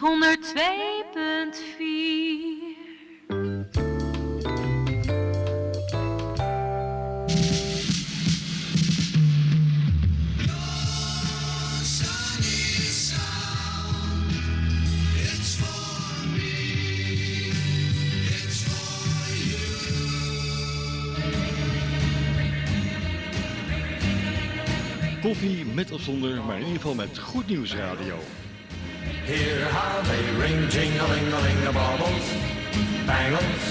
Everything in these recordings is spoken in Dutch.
Nieuws 102.4. Koffie met of zonder, maar in ieder geval met Goed Nieuws Radio. How they ring, bangles,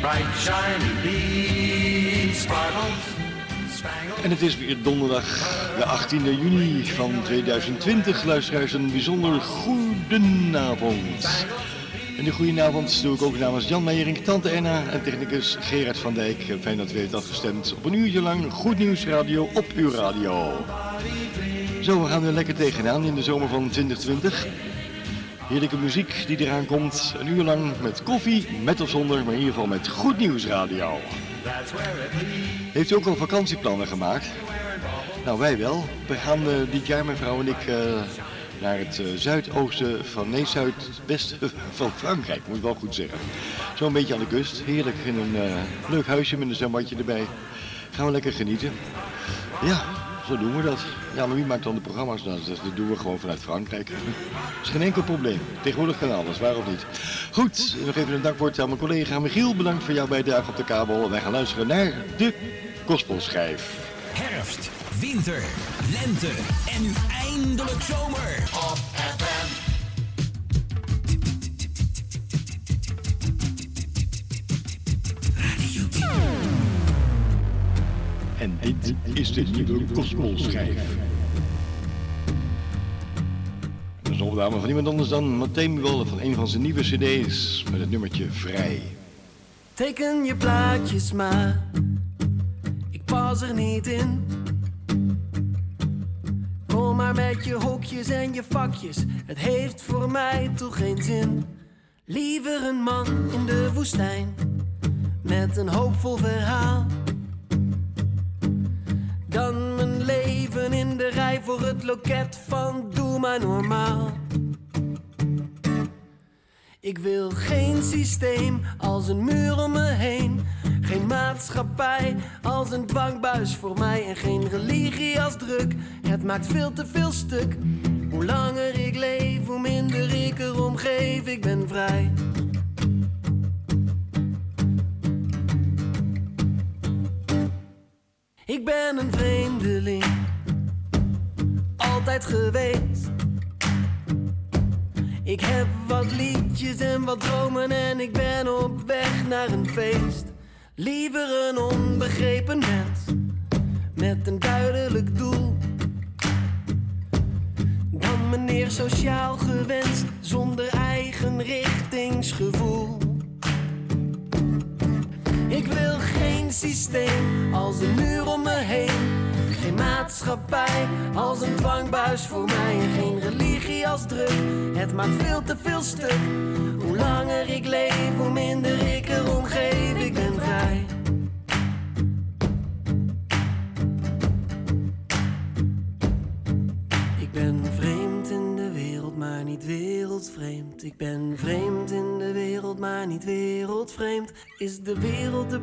bright shiny beads. En het is weer donderdag, de 18e juni van 2020. Luisteraars, een bijzonder goedenavond. En die goedenavond doe ik ook namens Jan Meijering, Tante Erna en technicus Gerard van Dijk. Fijn dat u heeft afgestemd op een uurtje lang Goed Nieuws Radio op uw radio. Zo, we gaan er lekker tegenaan in de zomer van 2020. Heerlijke muziek die eraan komt. Een uur lang met koffie, met of zonder, maar in ieder geval met Goed Nieuws Radio. Heeft u ook al vakantieplannen gemaakt? Nou, wij wel. We gaan eh, dit jaar, mijn vrouw en ik, eh, naar het eh, zuidoosten van, nee, zuidwesten van Frankrijk, moet ik wel goed zeggen. Zo'n beetje aan de kust. Heerlijk in een leuk huisje met een zwembadje erbij. Gaan we lekker genieten. Ja, zo doen we dat. Ja, maar wie maakt dan de programma's? Nou, dat, doen we gewoon vanuit Frankrijk. Dat is geen enkel probleem. Tegenwoordig kan alles, waarom niet? Goed, nog even een dankwoord aan mijn collega Michiel. Bedankt voor jouw bijdrage op de kabel. Wij gaan luisteren naar de Gospelschijf. Herfst, winter, lente en nu eindelijk zomer. Op FM. En dit is de nieuwe Gospelschijf. Dat is een opname van niemand anders dan Matthäus Muelle van een van zijn nieuwe cd's met het nummertje Vrij. Teken je plaatjes maar, ik pas er niet in. Kom maar met je hokjes en je vakjes, het heeft voor mij toch geen zin. Liever een man in de woestijn, met een hoopvol verhaal. Dan mijn leven in de rij voor het loket van Doe maar normaal. Ik wil geen systeem als een muur om me heen. Geen maatschappij als een dwangbuis voor mij. En geen religie als druk. Het maakt veel te veel stuk. Hoe langer ik leef, hoe minder ik erom geef. Ik ben vrij. Ben een vreemdeling. Altijd geweest. Ik heb wat liedjes en wat dromen en ik ben op weg naar een feest. Liever een onbegrepen mens met een duidelijk doel. Dan meneer sociaal gewenst zonder eigen richtingsgevoel. Ik wil geen systeem als een muur om me heen. Geen maatschappij als een dwangbuis voor mij. En geen religie als druk. Het maakt veel te veel stuk. Hoe langer ik leef, hoe minder ik erom geef. Ik ben vrij. Niet wereldvreemd. Ik ben vreemd in de wereld, maar niet wereldvreemd. Is de wereld de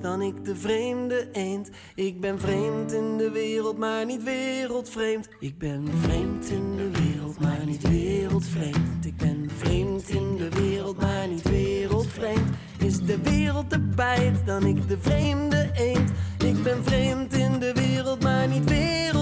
dan ik de vreemde eend. Ik ben vreemd in de wereld, maar niet wereldvreemd. Ik ben vreemd in de wereld, maar niet wereldvreemd. Ik ben vreemd in de wereld, maar niet wereldvreemd. Is de wereld de dan ik de vreemde eend. Ik ben vreemd in de wereld, maar niet wereldvreemd.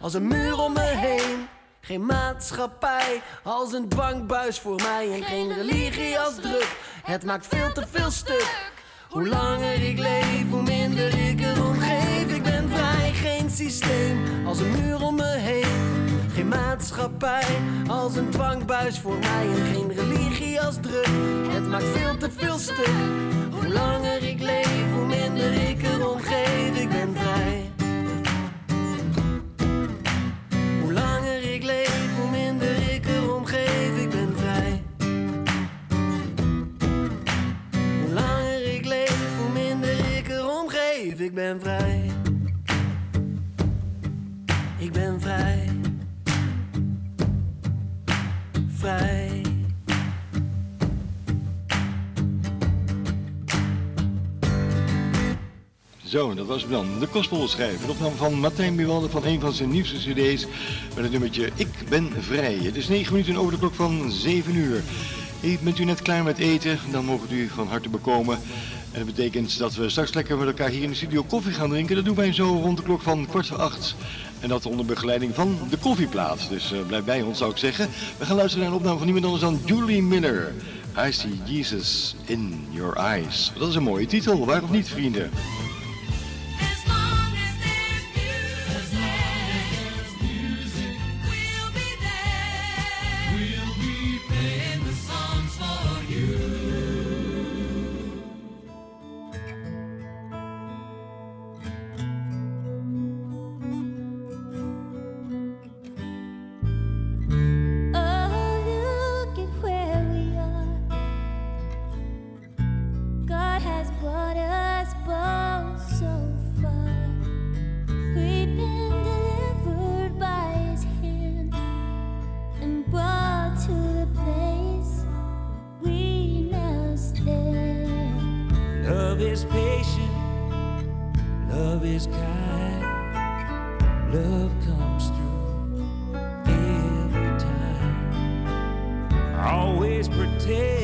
Als een muur om me heen. Geen maatschappij als een dwangbuis voor mij. En geen religie als druk, het maakt veel te veel stuk. Hoe langer ik leef, hoe minder ik erom geef. Ik ben vrij, geen systeem als een muur om me heen. Geen maatschappij als een dwangbuis voor mij. En geen religie als druk, het maakt veel te veel stuk. Hoe langer ik leef, hoe minder ik erom geef. Ik ben vrij. Ik ben vrij. Ik ben vrij. Vrij. Zo, dat was dan. De Gospelschrijver. Een opname van Martijn Biwalde van een van zijn nieuwste cd's. Met het nummertje Ik ben vrij. Het is 9 minuten over de klok van 7 uur. Bent u net klaar met eten? Dan mogen u van harte bekomen. En dat betekent dat we straks lekker met elkaar hier in de studio koffie gaan drinken. Dat doen wij zo rond de klok van kwart voor acht. En dat onder begeleiding van de koffieplaat. Dus eh, blijf bij ons zou ik zeggen. We gaan luisteren naar een opname van niemand anders dan Julie Miller. I see Jesus in your eyes. Dat is een mooie titel, waar of niet vrienden? Is patient, love is kind, love comes through every time. Always protects,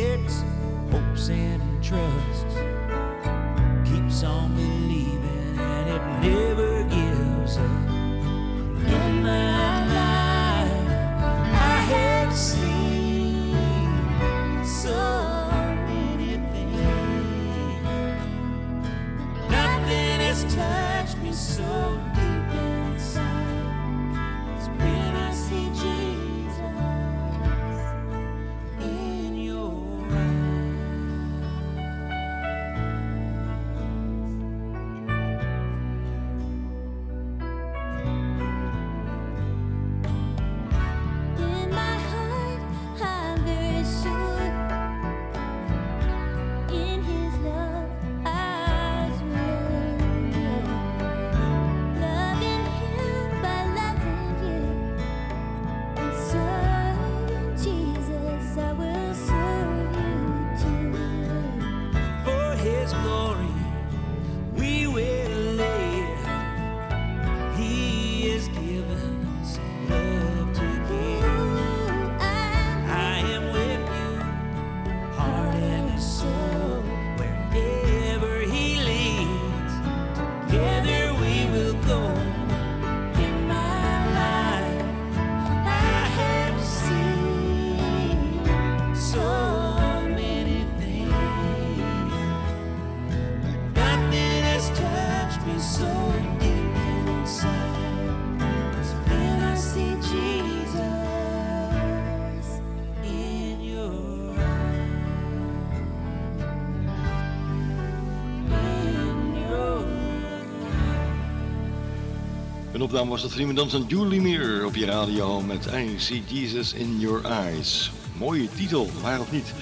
opname was dat van anders dan Julie Meer op je radio met I See Jesus in Your Eyes. Mooie titel, waar of niet?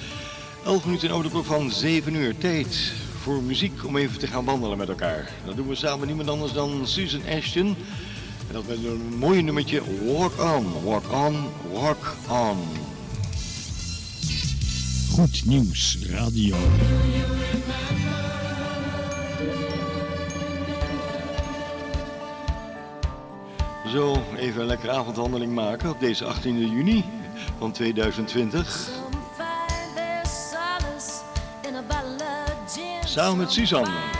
11 minuten over de klok van 7 uur. Tijd voor muziek om even te gaan wandelen met elkaar. Dat doen we samen met niemand anders dan Susan Ashton. En dat met een mooie nummertje Walk On, Walk On, Walk On. Goed nieuws radio. Zo, even een lekkere avondwandeling maken op deze 18 juni van 2020. Some find their solace in a bottle of gin. Samen met Suzanne.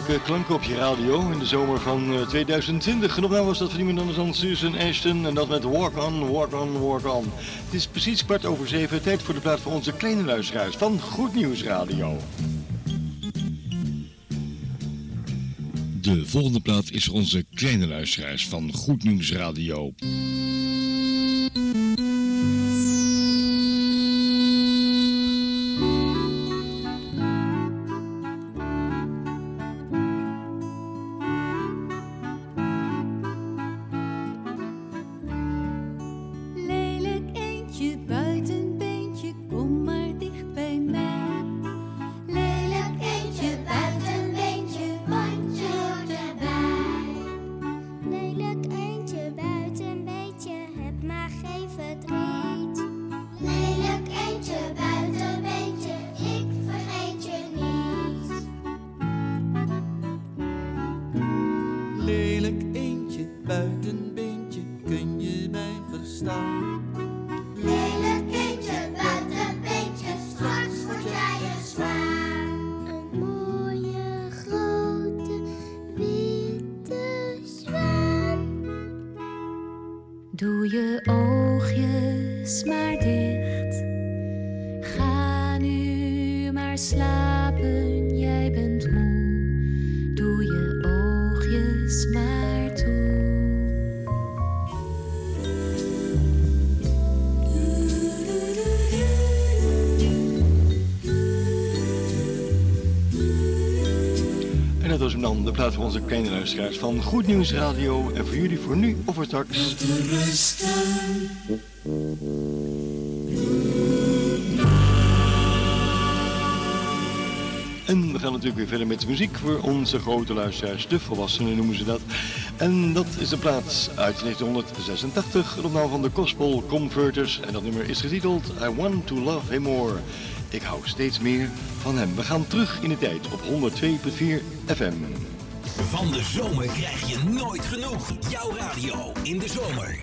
Klanken op je radio in de zomer van eh, 2020. En opnieuw was dat van iemand anders dan Susan Ashton. En dat met Walk On, Walk On, Walk On. Het is precies kwart over zeven. Tijd voor de plaat van onze kleine luisteraars van Goed Nieuws Radio. De volgende plaat is onze kleine luisteraars van Goed Nieuws Radio. Van onze kleine luisteraars van Goed Nieuws Radio. En voor jullie voor nu of voor straks. En we gaan natuurlijk weer verder met muziek voor onze grote luisteraars, de volwassenen noemen ze dat. En dat is de plaats uit 1986, de opname van de Gospel Converters. En dat nummer is getiteld I Want to Love Him More. Ik hou steeds meer van hem. We gaan terug in de tijd op 102.4 FM. Van de zomer krijg je nooit genoeg. Jouw radio in de zomer.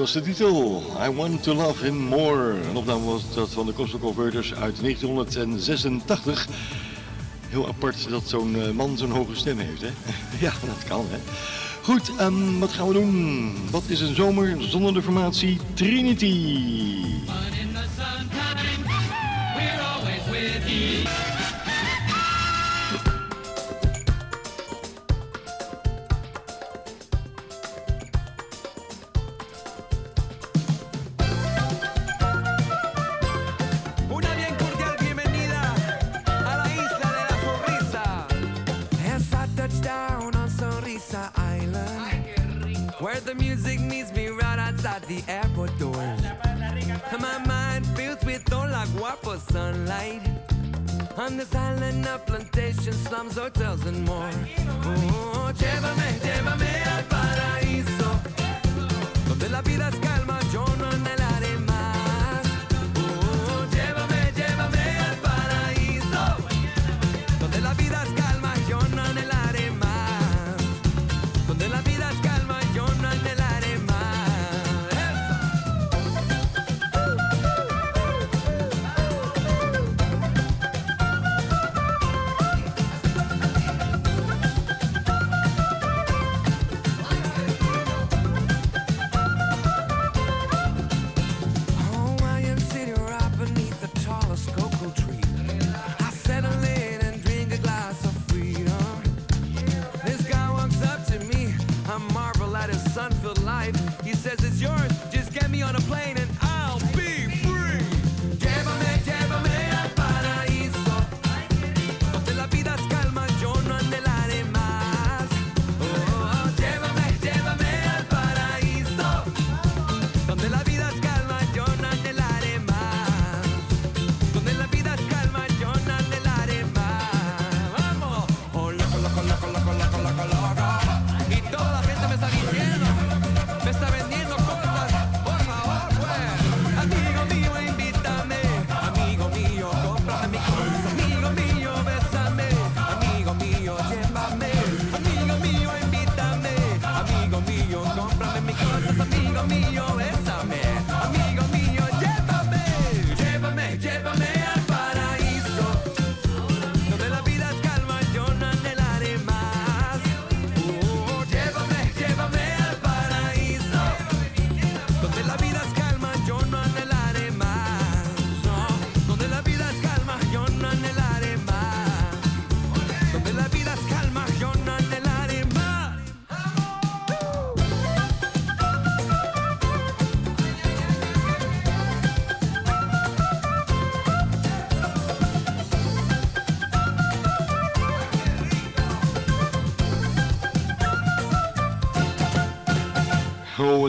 Was de titel. I Want to Love Him More. Een opname was dat van de Coastal Converters uit 1986. Heel apart dat zo'n eh, man zo'n hoge stem heeft, hè? ja, dat kan, hè? Goed, ehm, wat gaan we doen? Wat is een zomer zonder de formatie Trinity? Waffle sunlight. On this island of plantation, slums, hotels, and more. Oh, llévame, llévame al paraíso, donde la vida es calma, yo no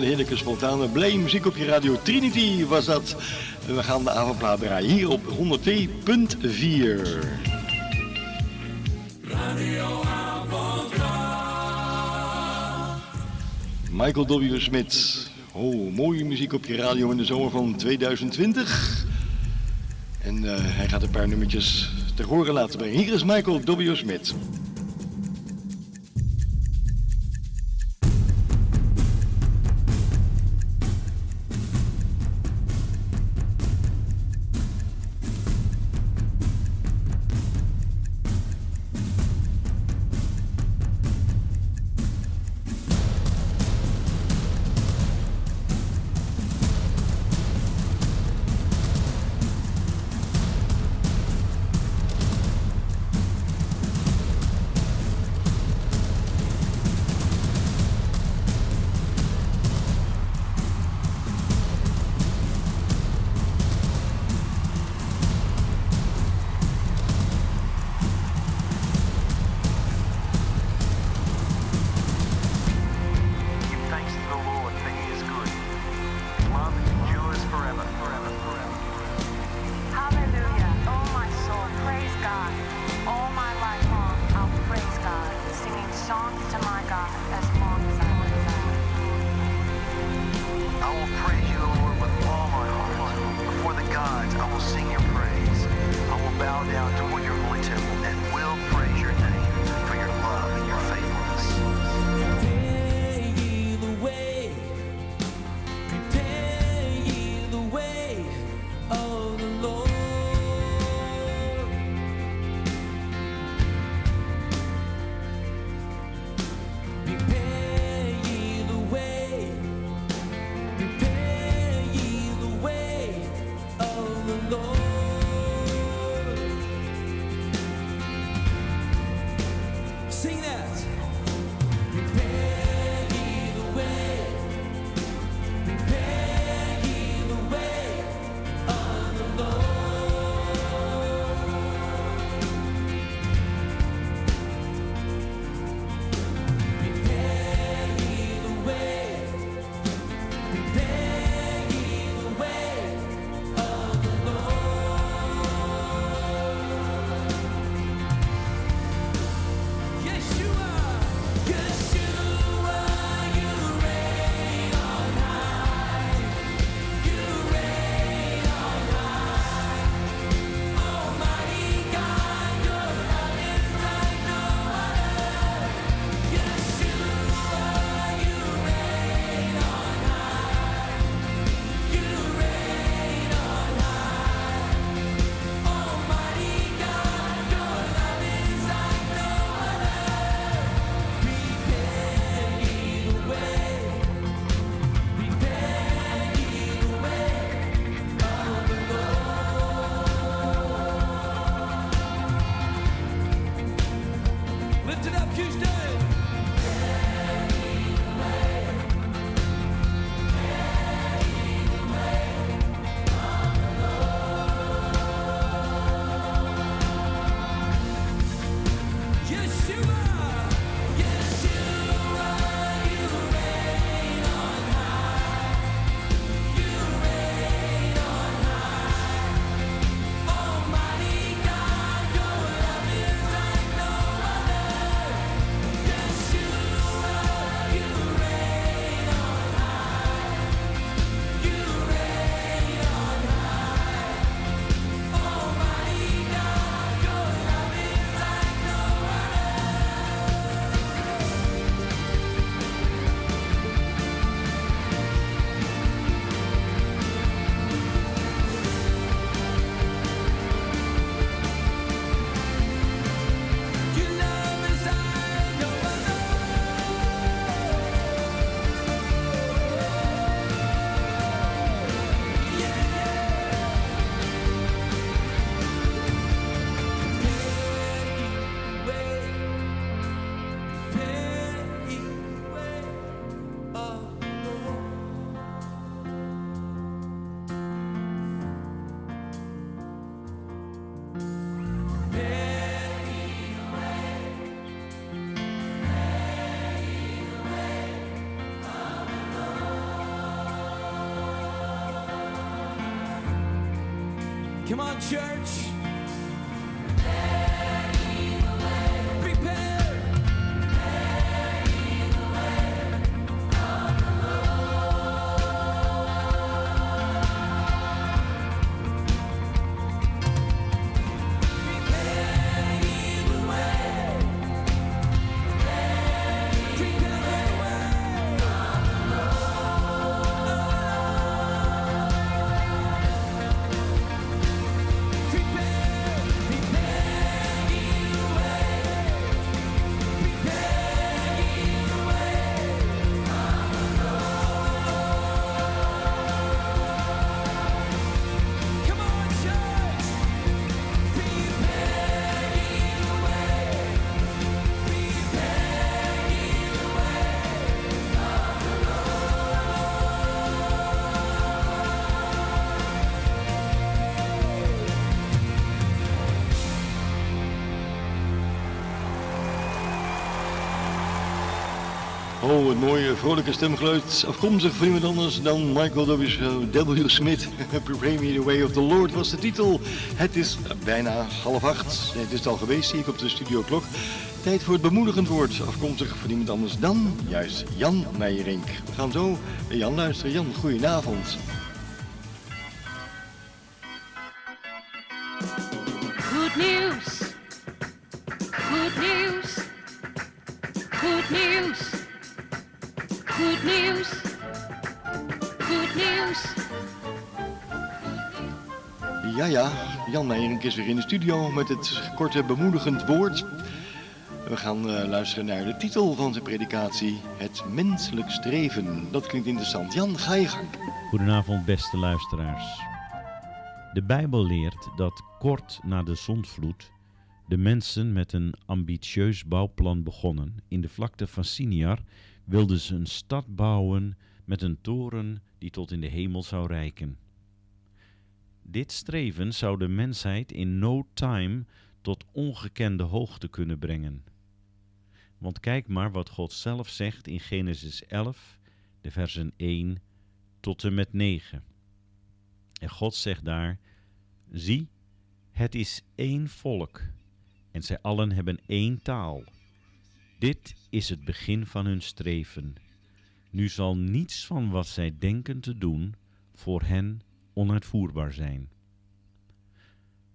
heerlijke spontane blij muziek op je radio Trinity was dat. We gaan de avondplaat draaien hier op 102.4. Michael W. Smit. Oh, mooie muziek op je radio in de zomer van 2020. En eh, hij gaat een paar nummertjes te horen laten brengen. Hier is Michael W. Smit. Come on, het mooie, vrolijke stemgeluid. Afkomstig van iemand anders dan Michael W. W. Smith. Pray me the way of the Lord was de titel. Het is bijna half acht. Het is het al geweest, zie ik op de studioklok. Tijd voor het bemoedigend woord. Afkomstig van iemand anders dan juist Jan Meijerink. We gaan zo Jan luisteren. Jan, goedenavond. Jan Meijerink is weer in de studio met het korte bemoedigend woord. We gaan eh, luisteren naar de titel van zijn predikatie, Het menselijk streven. Dat klinkt interessant. Jan, ga je gang. Goedenavond, beste luisteraars. De Bijbel leert dat kort na de zondvloed de mensen met een ambitieus bouwplan begonnen. In de vlakte van Siniar wilden ze een stad bouwen met een toren die tot in de hemel zou reiken. Dit streven zou de mensheid in no time tot ongekende hoogte kunnen brengen. Want kijk maar wat God zelf zegt in Genesis 11, de versen 1 tot en met 9. En God zegt daar: Zie, het is één volk, en zij allen hebben één taal. Dit is het begin van hun streven. Nu zal niets van wat zij denken te doen voor hen onuitvoerbaar zijn.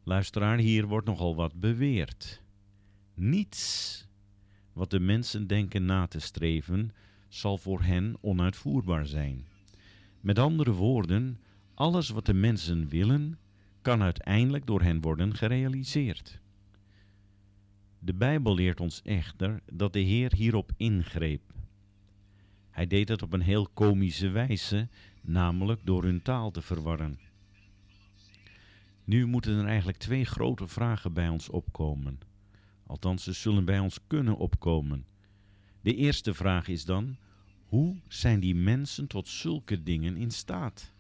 Luisteraar, hier wordt nogal wat beweerd. Niets wat de mensen denken na te streven, zal voor hen onuitvoerbaar zijn. Met andere woorden, alles wat de mensen willen, kan uiteindelijk door hen worden gerealiseerd. De Bijbel leert ons echter dat de Heer hierop ingreep. Hij deed het op een heel komische wijze, namelijk door hun taal te verwarren. Nu moeten er eigenlijk twee grote vragen bij ons opkomen. Althans, ze zullen bij ons kunnen opkomen. De eerste vraag is dan: hoe zijn die mensen tot zulke dingen in staat?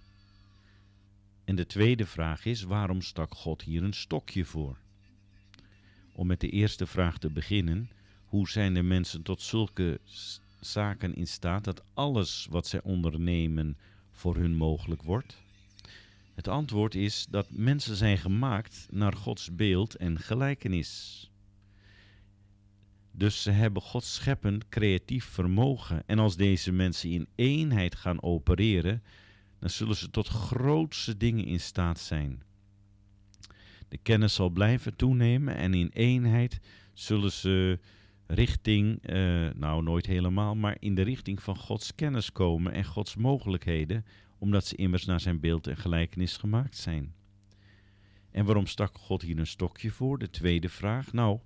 En de tweede vraag is: waarom stak God hier een stokje voor? Om met de eerste vraag te beginnen: hoe zijn de mensen tot zulke zaken in staat dat alles wat zij ondernemen voor hun mogelijk wordt? Het antwoord is dat mensen zijn gemaakt naar Gods beeld en gelijkenis. Dus ze hebben Gods scheppend creatief vermogen. En als deze mensen in eenheid gaan opereren, dan zullen ze tot grootste dingen in staat zijn. De kennis zal blijven toenemen en in eenheid zullen ze richting, eh, nou nooit helemaal, maar in de richting van Gods kennis komen en Gods mogelijkheden, omdat ze immers naar zijn beeld en gelijkenis gemaakt zijn. En waarom stak God hier een stokje voor? De tweede vraag. Nou,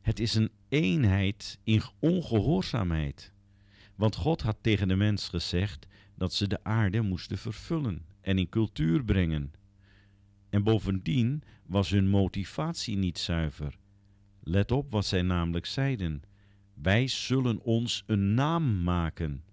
het is een eenheid in ongehoorzaamheid. Want God had tegen de mens gezegd dat ze de aarde moesten vervullen en in cultuur brengen. En bovendien was hun motivatie niet zuiver. Let op wat zij namelijk zeiden: Wij zullen ons een naam maken.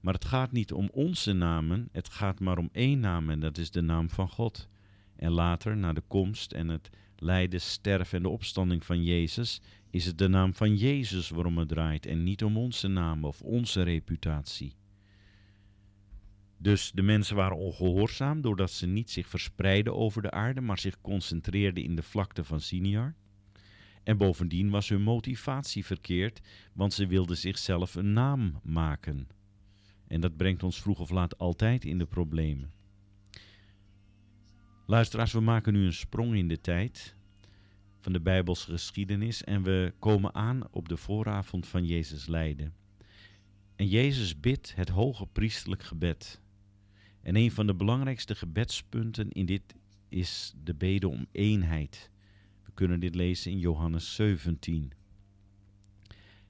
Maar het gaat niet om onze namen, het gaat maar om één naam en dat is de naam van God. En later, na de komst en het lijden, sterven en de opstanding van Jezus, is het de naam van Jezus waarom het draait en niet om onze naam of onze reputatie. Dus de mensen waren ongehoorzaam doordat ze niet zich verspreidden over de aarde, maar zich concentreerden in de vlakte van Siniar. En bovendien was hun motivatie verkeerd, want ze wilden zichzelf een naam maken. En dat brengt ons vroeg of laat altijd in de problemen. Luisteraars, we maken nu een sprong in de tijd van de Bijbelse geschiedenis en we komen aan op de vooravond van Jezus lijden. En Jezus bidt het hoge priestelijk gebed. En een van de belangrijkste gebedspunten in dit is de bede om eenheid. Kunnen dit lezen in Johannes 17.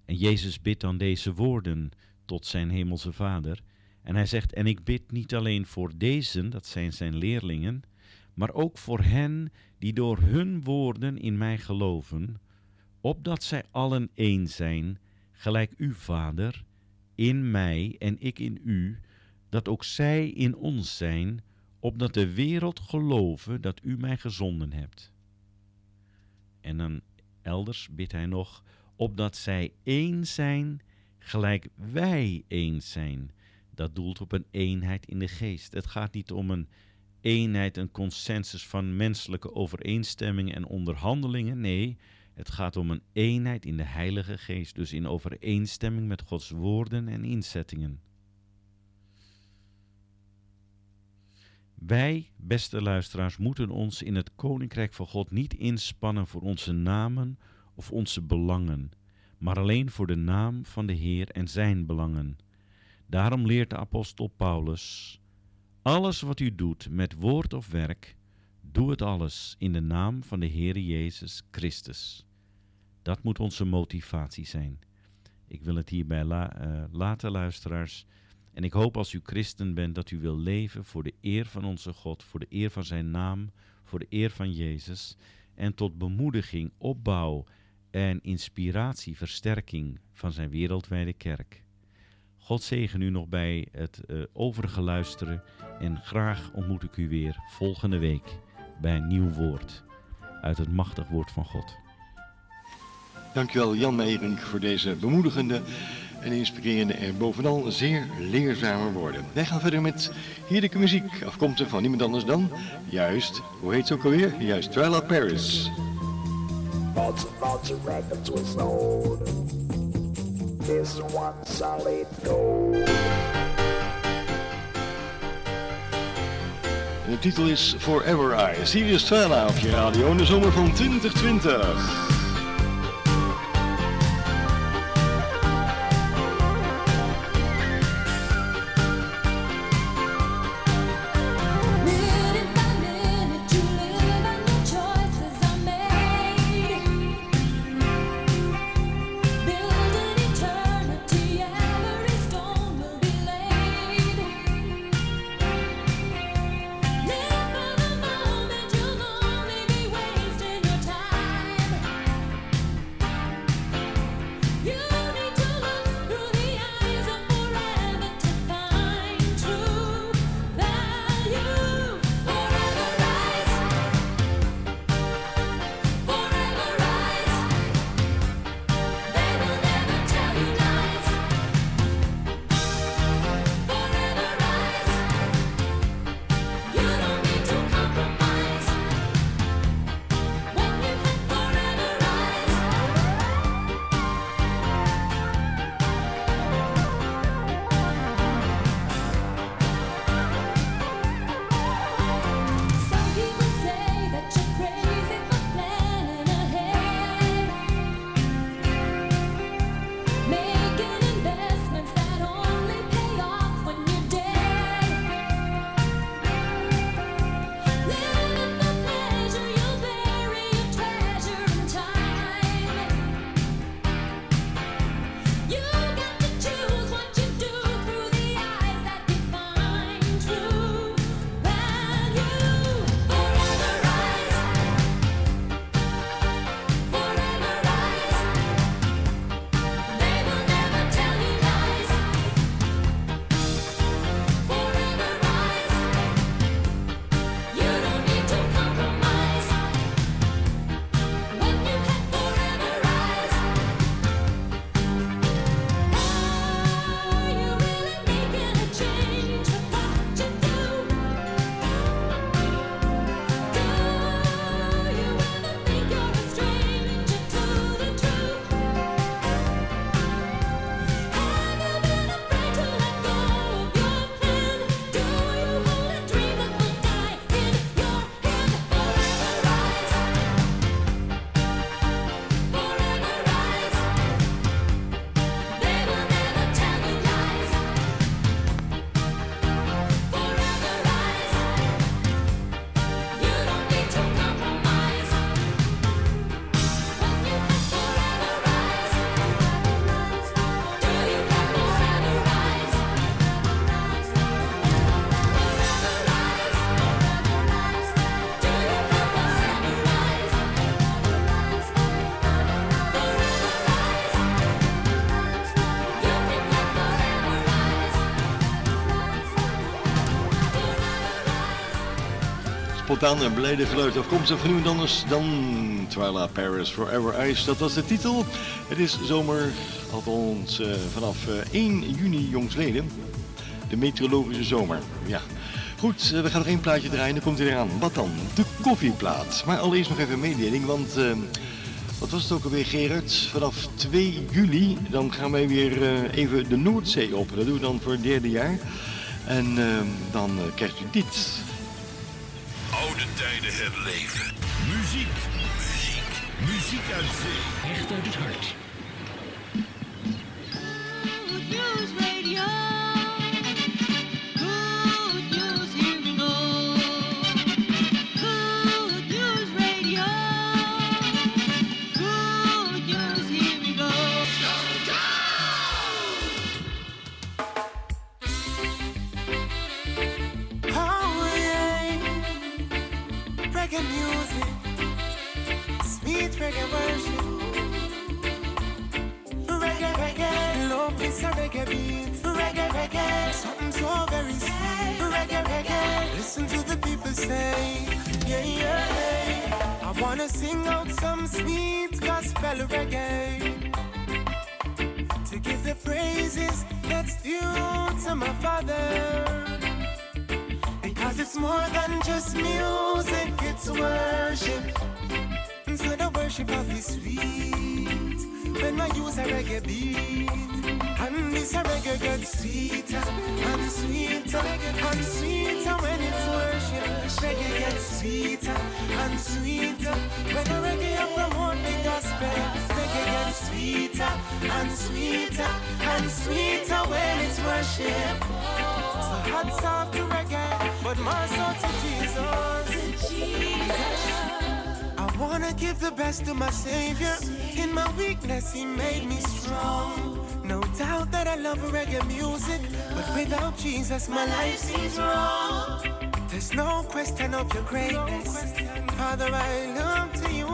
En Jezus bidt dan deze woorden tot zijn hemelse Vader. En hij zegt, en ik bid niet alleen voor deze, dat zijn zijn leerlingen, maar ook voor hen die door hun woorden in mij geloven, opdat zij allen één zijn, gelijk u, Vader, in mij en ik in u, dat ook zij in ons zijn, opdat de wereld geloven dat u mij gezonden hebt. En dan elders bidt hij nog, opdat zij één zijn, gelijk wij één zijn. Dat doelt op een eenheid in de geest. Het gaat niet om een eenheid, een consensus van menselijke overeenstemmingen en onderhandelingen. Nee, het gaat om een eenheid in de Heilige Geest, dus in overeenstemming met Gods woorden en inzettingen. Wij, beste luisteraars, moeten ons in het Koninkrijk van God niet inspannen voor onze namen of onze belangen, maar alleen voor de naam van de Heer en zijn belangen. Daarom leert de apostel Paulus: Alles wat u doet met woord of werk, doe het alles in de naam van de Heer Jezus Christus. Dat moet onze motivatie zijn. Ik wil het hierbij uh, laten, luisteraars. En ik hoop als u christen bent dat u wil leven voor de eer van onze God, voor de eer van zijn naam, voor de eer van Jezus. En tot bemoediging, opbouw en inspiratie, versterking van zijn wereldwijde kerk. God zegen u nog bij het uh, overige luisteren en graag ontmoet ik u weer volgende week bij een nieuw woord uit het machtig woord van God. Dankjewel Jan Meijering voor deze bemoedigende en inspirerende en bovenal zeer leerzame woorden. Wij gaan verder met heerlijke muziek, afkomstig van niemand anders dan, juist, hoe heet ze ook alweer? Juist, Twilight Paris. Records. This one solid gold. De titel is Forever I. Sirius Twilight op je radio in de zomer van 2020. Spontaan en blijde geluid afkomstig van niemand anders dan Twyla Paris Forever Ice. Dat was de titel. Het is zomer, althans eh, vanaf eh, 1 juni jongsleden. De meteorologische zomer, ja. Goed, eh, we gaan nog één plaatje draaien, dan komt hij eraan. Wat dan? De koffieplaat. Maar allereerst nog even een mededeling, want... eh, wat was het ook alweer, Gerard? Vanaf 2 juli, dan gaan wij weer eh, even de Noordzee op. Dat doen we dan voor het derde jaar. En eh, dan eh, krijgt u dit. Oude tijden herleven. Muziek. Muziek. Muziek uit zee. Echt uit het hart. Sing out some sweet gospel reggae to give the praises that's due to my father. Because it's more than just music, it's worship. And so the worship of is sweet. When I use a reggae beat, and this a reggae gets sweeter and sweeter and sweeter when it's worship. Reggae gets sweeter and sweeter when a reggae up promote the gospel. Reggae gets sweeter and sweeter and sweeter when it's worship. So hats off to reggae, but more so to Jesus. I wanna give the best to my Savior. In my weakness, He made me strong. No doubt that I love reggae music, but without Jesus, my life seems wrong. There's no question of your greatness. Father, I look to you.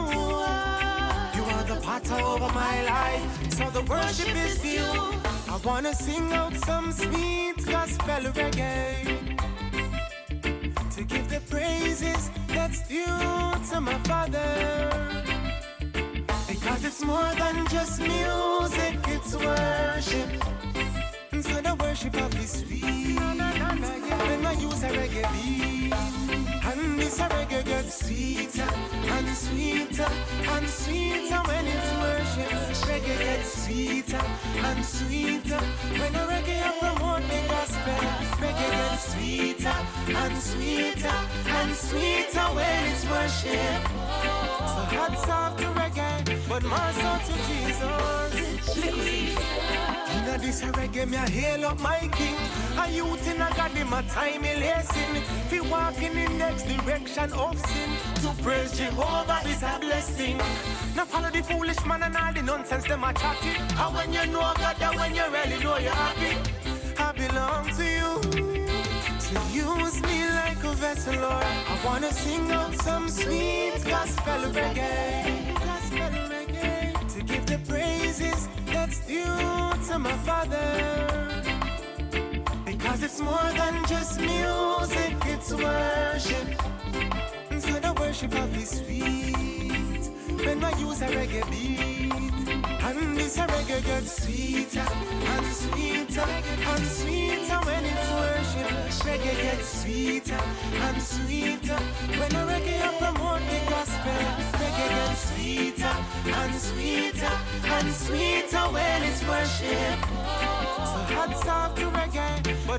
You are the potter over my life, so the worship is you. I wanna sing out some sweet gospel reggae to give the praises that's due to my Father. Because it's more than just music, it's worship. And so the worship of His sweet. When I use a reggae beat, and this a reggae gets sweeter and sweeter and sweeter when it's worship. Reggae gets sweeter and sweeter when a reggae promote the gospel. Reggae gets sweeter and sweeter and sweeter when it's worship. So hats off to reggae, but my so to Jesus. In a this reggae, me a hail up my king. A youth in a God, him a time he lacing. Fi walking in the next direction of sin. To praise Jehovah is a blessing. Now follow the foolish man and all the nonsense them a chatting. And when you know God, and when you really know you're happy, I belong to you. So use me like a vessel, Lord. I wanna sing out some sweet gospel reggae. The praises that's due to my Father. Because it's more than just music, it's worship. And so the worship of His sweet. When I use a reggae beat, and this reggae gets sweeter and sweeter and sweeter when it's worship. Reggae gets sweeter and sweeter when I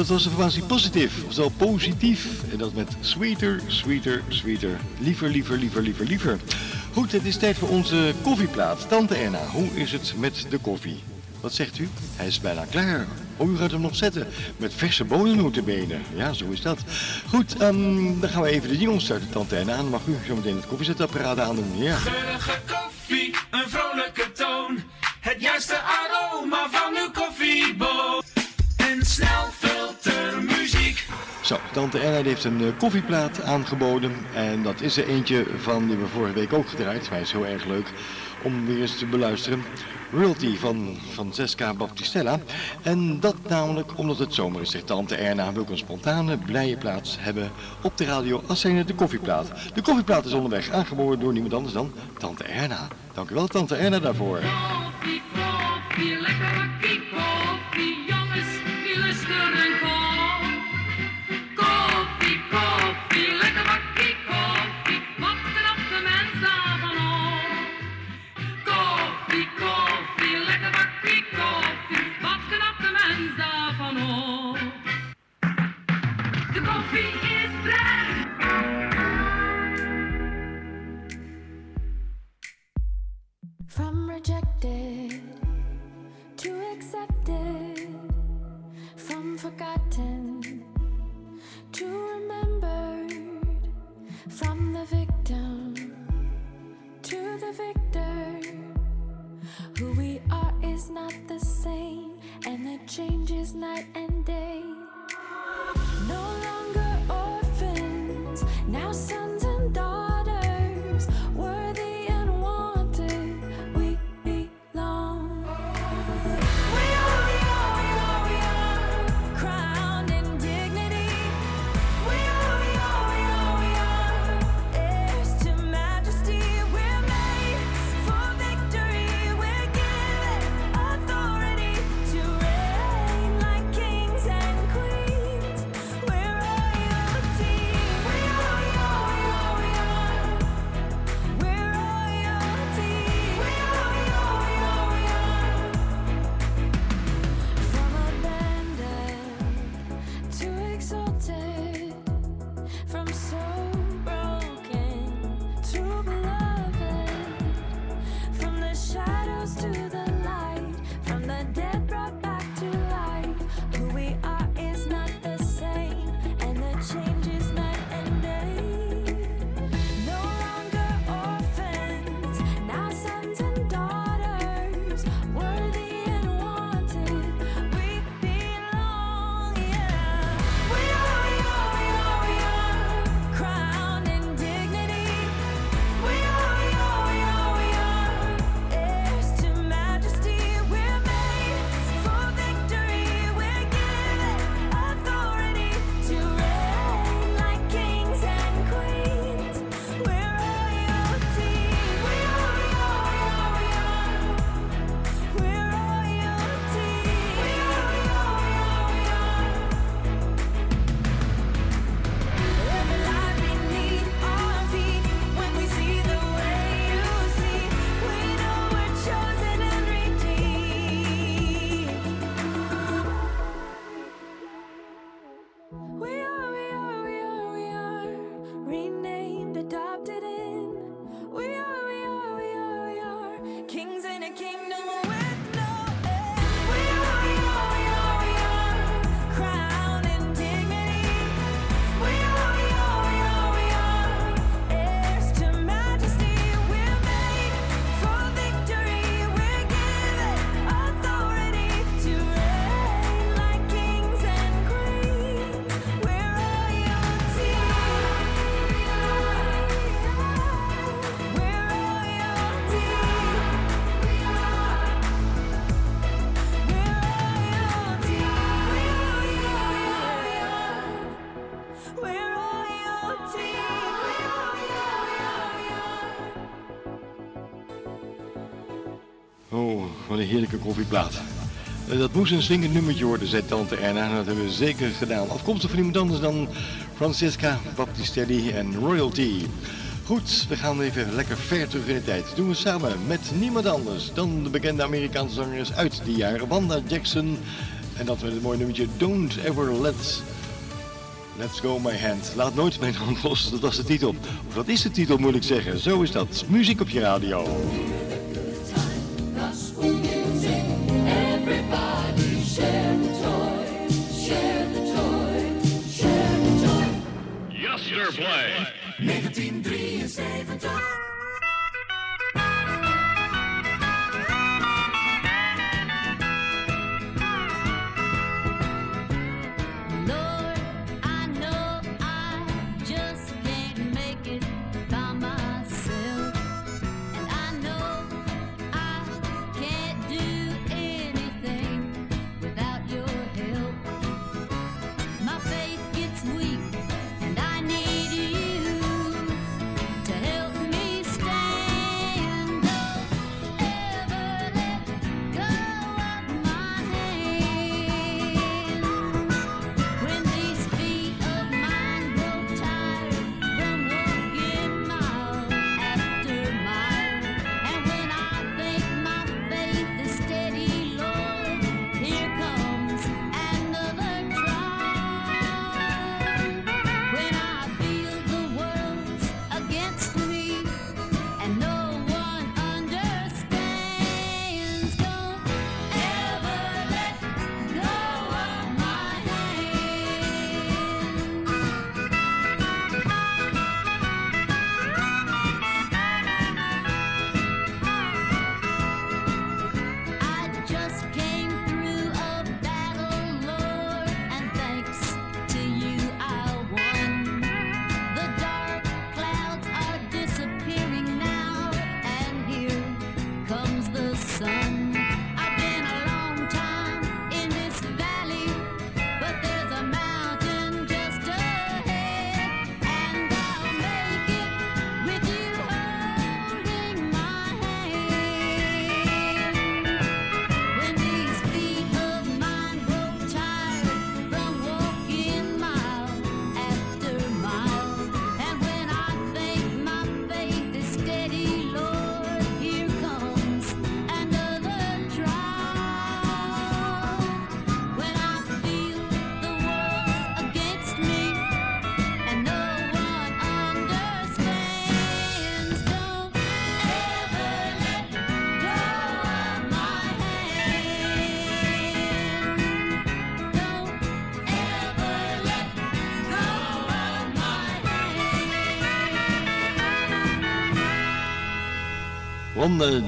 Dat was de formatie positief, oftewel positief. En dat met sweeter, sweeter, sweeter. Liever, liever, liever, liever, liever. Goed, het is tijd voor onze koffieplaat. Tante Erna, hoe is het met de koffie? Wat zegt u? Hij is bijna klaar. Oh, u gaat hem nog zetten. Met verse bonennotenbenen. Ja, zo is dat. Goed, ehm, dan gaan we even de jingles starten. Tante en aan. Mag u zo meteen het koffiezetapparaat aandoen? Ja. Geurige koffie, een vrolijke toon. Het juiste aroma van uw koffieboon. En snel. Zo, tante Erna heeft een eh, koffieplaat aangeboden. En dat is er eentje van die we vorige week ook gedraaid. Maar hij is heel erg leuk om weer eens te beluisteren. Royalty van Francesca Baptistella. En dat namelijk omdat het zomer is, zegt tante Erna. Wil een spontane, blije plaats hebben op de radio als zijnde de koffieplaat. De koffieplaat is onderweg aangeboden door niemand anders dan tante Erna. Dank wel, tante Erna, daarvoor. Koffie, jongens, wat een heerlijke koffieplaat. Eh, Dat moest een zingend nummertje worden, zei tante Erna. En dat hebben we zeker gedaan. Afkomstig van iemand anders dan Francesca Baptistelli en Royalty. Goed, we gaan even lekker ver terug in de tijd. Dat doen we samen met niemand anders dan de bekende Amerikaanse zangeres uit die jaren, Wanda Jackson. En dat met het mooie nummertje Don't Ever Let... Let's Go My Hand. Laat nooit mijn hand los, dat was de titel. Of dat is de titel, moet ik zeggen. Zo is dat. Muziek op je radio. 1973.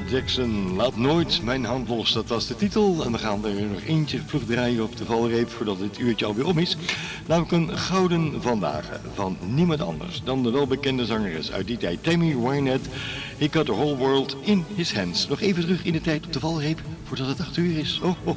Jackson, laat nooit mijn hand los. Dat was de titel. En we gaan er nog eentje vlug draaien op de valreep voordat dit uurtje alweer om is. Namelijk een gouden vandaag van niemand anders dan de welbekende zangeres uit die tijd. Tammy Wynette, He Got The Whole World In His Hands. Nog even terug in de tijd op de valreep voordat het acht uur is. Oh.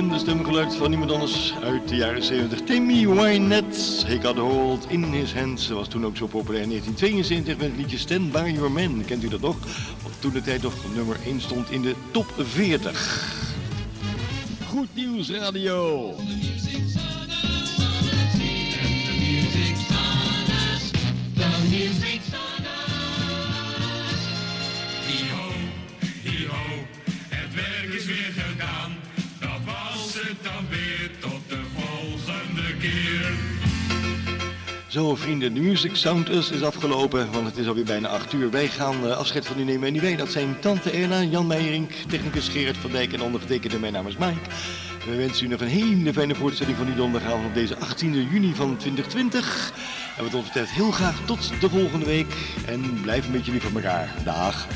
Inmiddels bekende stemgeluid van iemand anders uit de jaren 70. Timmy Wynette. He got a hold in his hands. Was toen ook zo populair in 1972 met het liedje Stand By Your Man. Kent u dat nog? Toen de tijd nog nummer 1 stond in de top 40. Goed Nieuws Radio. Vrienden, de Music Sound Us is afgelopen, want het is alweer bijna 8 uur. Wij gaan eh, afscheid van u nemen en die weet dat zijn tante Erna, Jan Meijering, technicus Gerard van Dijk en ondergetekende. Mijn naam is Mike. We wensen u nog een hele fijne voortzetting van die donderdagavond op deze 18 juni van 2020. En wat ons betreft heel graag tot de volgende week. En blijf een beetje lief van elkaar. Dag.